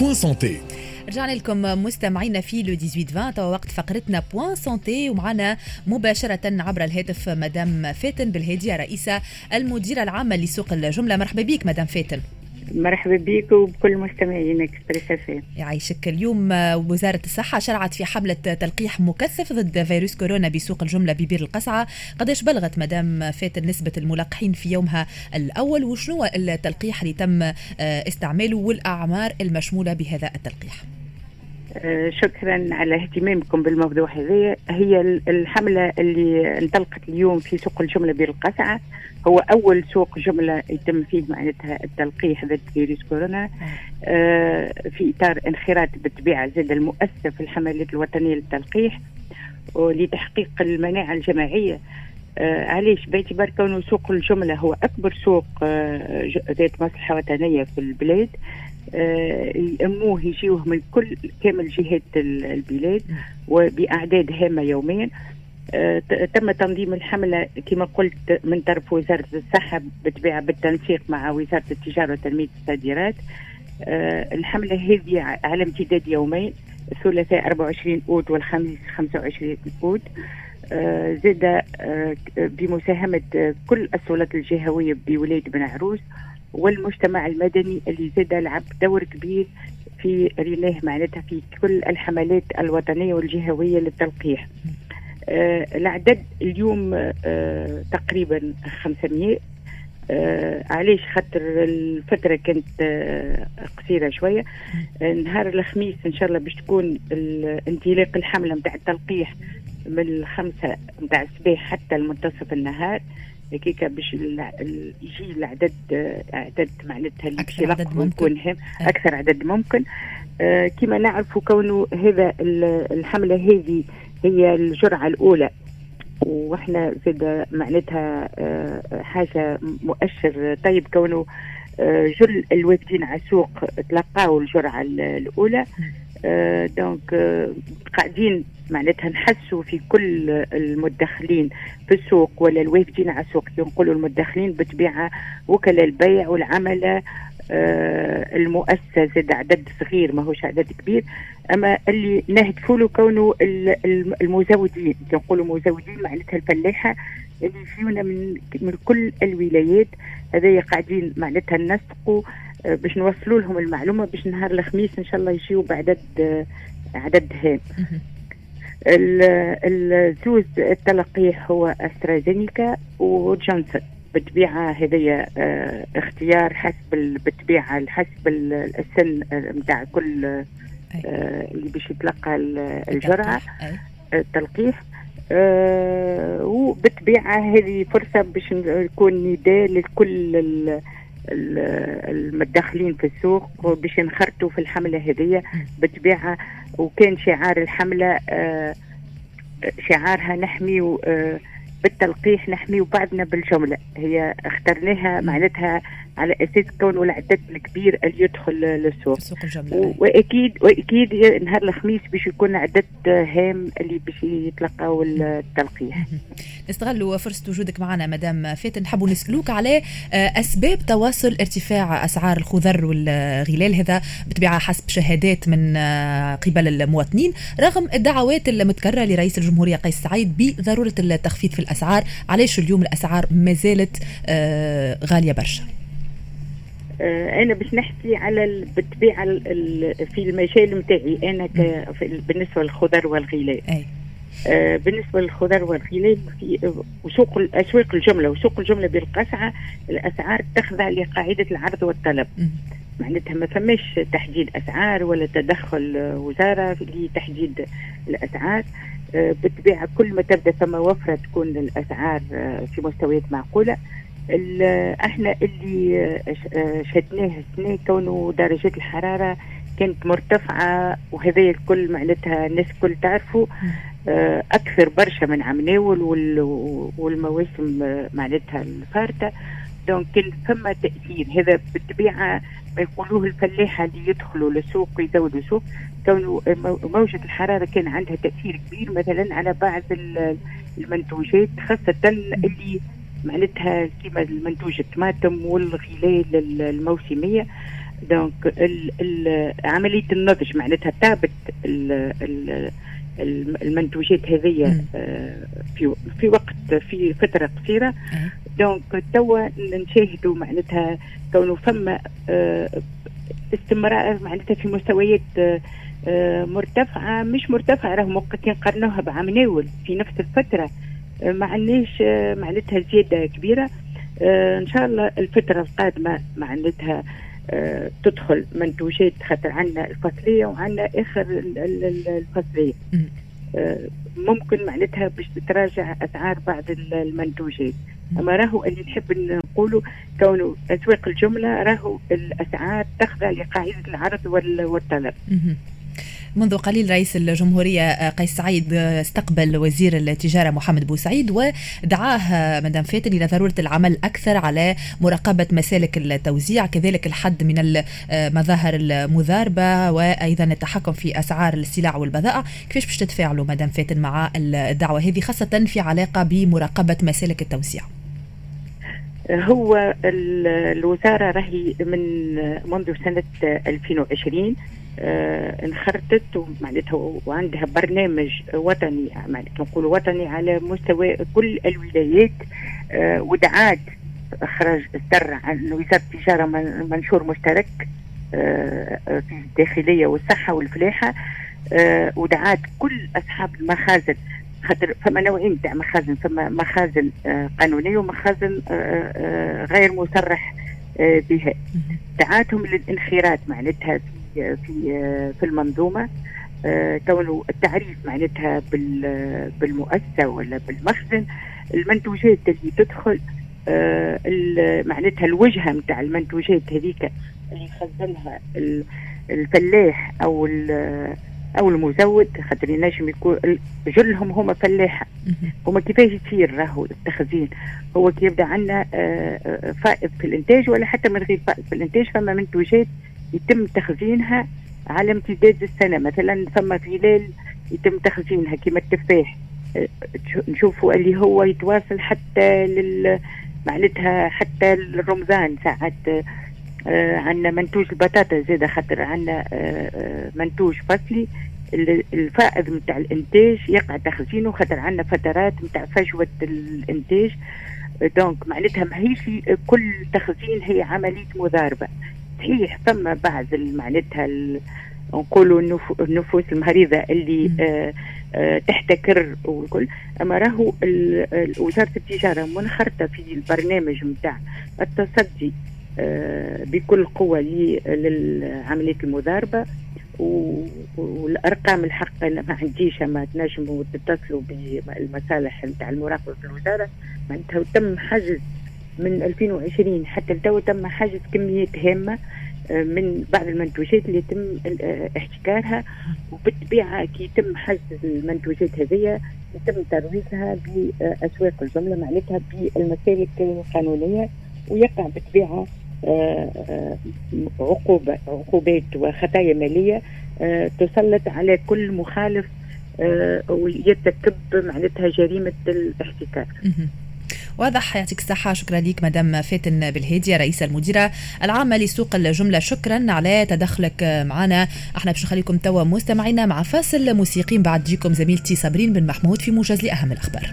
Point Santé رجعنا لكم مستمعينا في le 18 20 وقت فقرتنا Point Santé ومعنا مباشرة عبر الهاتف مدام فاتن بالهادية رئيسة المديرة العامة لسوق الجملة. مرحبا بك مدام فاتن. مرحبا بك وبكل مستمعين Express F يعيشك اليوم وزارة الصحة شرعت في حملة تلقيح مكثف ضد فيروس كورونا بسوق الجملة ببير القصعة قداش بلغت مدام فاتن نسبة الملقحين في يومها الأول وشنو التلقيح اللي تم استعماله والأعمار المشمولة بهذا التلقيح؟ آه، شكرا على اهتمامكم بالموضوع هذا. هي الحملة اللي انطلقت اليوم في سوق الجملة بير القسعة هو أول سوق جملة يتم فيه معناتها التلقيح ضد فيروس كورونا. آه، في إطار انخراط بالطبيعة زاد المؤسسة في الحملات الوطنية للتلقيح ولتحقيق المناعة الجماعية. آه علاش؟ باعتبار كونه سوق الجملة هو أكبر سوق آه ذات مصلحة وطنية في البلاد. يأموه آه، يجيوه من كل كامل جهات البلاد وبأعداد هامة يوميا. آه، تم تنظيم الحملة كما قلت من طرف وزارة الصحة بالطبيعة بالتنسيق مع وزارة التجارة وتنمية الصادرات آه، الحملة هذه على امتداد يومين الثلاثاء 24 أود والخميس 25 أود زاد بمساهمة كل السلطات الجهوية بولاية بن عروس والمجتمع المدني اللي زاد لعب دور كبير في رناه معناتها في كل الحملات الوطنية والجهوية للتلقيح. آه العدد اليوم آه تقريبا 500 آه علاش؟ خاطر الفترة كانت آه قصيرة شوية. آه نهار الخميس إن شاء الله باش تكون انطلاق الحملة نتاع التلقيح من الخمسة نتاع الصباح حتى المنتصف النهار. هكاك باش يجي العدد عدد معناتها اللي أكثر عدد ممكن. يكون أكثر عدد ممكن. آه كما نعرف كونه هذا الحملة هذه هي الجرعة الأولى وإحنا زاد معناتها آه حاجة مؤشر طيب كونه آه جل الوافدين على السوق تلقاوا الجرعة الأولى. آه دونك آه قاعدين معناتها نحسوا في كل المدخلين في السوق ولا الوافدين على السوق ينقلوا المدخلين بطبيعة وكلاء البيع والعمله آه المؤسسة زاد عدد صغير ماهوش عدد كبير. أما اللي نهدفوا له كونه المزودين نقولوا مزودين معناتها الفلاحة اللي يجيونا من من كل الولايات هذايا قاعدين معناتها نسقوا آه باش نوصلوا لهم المعلومة باش نهار الخميس إن شاء الله يجيو بعدد آه عدد هام. الزوز التلقيح هو أسترازينيكا وجونسون. بالطبيعه هذيا آه اختيار حسب بالطبيعه حسب السن نتاع كل آه اللي باش يتلقى الجرعة. التلقيح وبالطبيعه هذه فرصة باش يكون نداء لكل المدخلين في السوق باش ينخرطوا في الحملة هذه بالطبيعه وكان شعار الحملة شعارها نحمي بالتلقيح نحمي بعضنا بالجملة. هي اخترناها معناتها على أساس كونه العدد الكبير اللي يدخل للسوق. سوق الجملة. واكيد وأكيد نهار الخميس باش يكون عدد هام اللي باش يتلقاو التلقيح. نستغلوا فرصة وجودك معنا مدام فاتن. نحبوا نسألوك على أسباب تواصل ارتفاع أسعار الخضر والغلال. هذا بطبيعة حسب شهادات من قبل المواطنين رغم الدعوات المتكررة لرئيس الجمهورية قيس سعيد بضرورة التخفيض في الأسعار. علاش اليوم الأسعار ما زالت غالية برشا؟ أنا باش نحكي على بالطبيعة في المجال نتاعي أنا بالنسبة للخضر والغلال أي. آه بالنسبة للخضر والغلال في وسوق أسواق الجملة وسوق الجملة بالقسعه الأسعار تخضع لقاعدة العرض والطلب. معناتها ما فماش تحديد أسعار ولا تدخل وزارة لتحديد الأسعار آه بالطبيعة كل ما تبدأ ثم وفرة تكون الأسعار آه في مستويات معقولة إحنا اللي شهدناه السنة كونه درجات الحرارة كانت مرتفعة وهذا الكل معناتها الناس الكل تعرفوا أكثر برشا من عام ناول والمواسم معناتها الفارته دونك كان ثم تأثير. هذا بالطبيعة ما يقولوه الفلاحة اللي يدخلوا للسوق ويزودوا السوق كونه موجة الحرارة كان عندها تأثير كبير مثلا على بعض المنتوجات خاصة اللي معناتها كيما المنتوج الطماطم والغلال الموسمية. donc عملية النضج معناتها تعبت المنتوجات هذه آه، في في وقت في فترة قصيرة. donc توا نشاهدوا معناتها كونه فما آه، استمرار معناتها في مستويات آه، مرتفعة مش مرتفعة راهو ممكن نقارنوها بعام ناول في نفس الفترة. ما عندناش معناتها زيادة كبيرة. إن شاء الله الفترة القادمة معناتها آه، تدخل منتوجات خاطر عندنا الفصلية وعندنا آخر الفصلية. آه، ممكن معناتها باش تتراجع أسعار بعض المنتوجات. أما راهو اللي نحب نقوله كونه أسواق الجملة راهو الأسعار تخضع لقاعدة العرض والطلب. منذ قليل رئيس الجمهورية آه، قيس سعيد آه، استقبل وزير التجارة محمد بوسعيد ودعاه آه، مدام فاتن إلى ضرورة العمل أكثر على مراقبة مسالك التوزيع كذلك الحد من المظاهر المضاربة وأيضا التحكم في أسعار السلع والبضائع. كيفاش باش تتفاعلوا مدام فاتن مع الدعوة هذه خاصة في علاقة بمراقبة مسالك التوزيع؟ هو الوزارة راهي من منذ سنة 2020 آه انخرطت معناتها وعندها برنامج وطني معناتها نقول وطني على مستوى كل الولايات آه ودعات اخراج اصدر عن وزارة التجارة منشور مشترك آه في الداخلية والصحة والفلاحة آه ودعات كل أصحاب المخازن خاطر فما نوعين تاع مخازن فما مخازن آه قانونيه ومخازن آه آه غير مصرح آه بها. دعاتهم للانخراط معناتها في في المنظومة. كونه آه، التعريف معناتها بالمؤسسة ولا بالمخزن. المنتوجات اللي تدخل آه، معناتها الوجهة نتاع المنتوجات هذيك اللي يخزنها الفلاح أو أو المزود خاطر ينجم يكون جلهم هما فلاحة. هما كيفاش يصير راهو التخزين؟ هو كي يبدأ عندنا آه، فائض في الإنتاج ولا حتى من غير فائض في الإنتاج فما منتوجات يتم تخزينها على امتداد السنة. مثلا ثم غلال يتم تخزينها كما التفاح أه، نشوفوا اللي هو يتواصل حتى لل معناتها حتى الرمضان ساعات. آه عندنا منتوج البطاطا زاد خاطر عندنا آه منتوج فصلي. الفائض نتاع الإنتاج يقع تخزينه خاطر عندنا فترات نتاع فجوة الإنتاج. دونك معناتها ماهيش كل تخزين هي عملية مضاربة. صحيح ثم بعض معناتها نقولوا النفوس المريضة اللي آه آه تحتكر والكل. أما راهو وزارة التجارة منخرطة في البرنامج نتاع التصدي آه بكل قوة لعمليه المضاربة والأرقام الحق ما عنديش ما تنجموا تتصلوا بالمصالح نتاع المراقبة في الوزارة معناتها تم حجز من 2020 حتى لتو تم حجز كميات هامة آه، من بعض المنتوجات اللي يتم آه، احتكارها. وبالطبيعة كي يتم حجز المنتوجات هذه يتم ترويجها بأسواق الجملة معناتها بالمسالك القانونية. ويقع بالطبيعة آه، عقوبة عقوبات وخطايا مالية تسلط على كل مخالف ويرتكب معناتها جريمة الاحتكار. واضح يعطيك الصحة شكرا لك مدام فاتن بالهادية رئيسة المديرة العامة لسوق الجملة. شكرا على تدخلك معنا. إحنا باش نخليكم توا مستمعينا مع فاصل موسيقي بعد تجيكم زميلتي صابرين بن محمود في موجز لأهم الأخبار.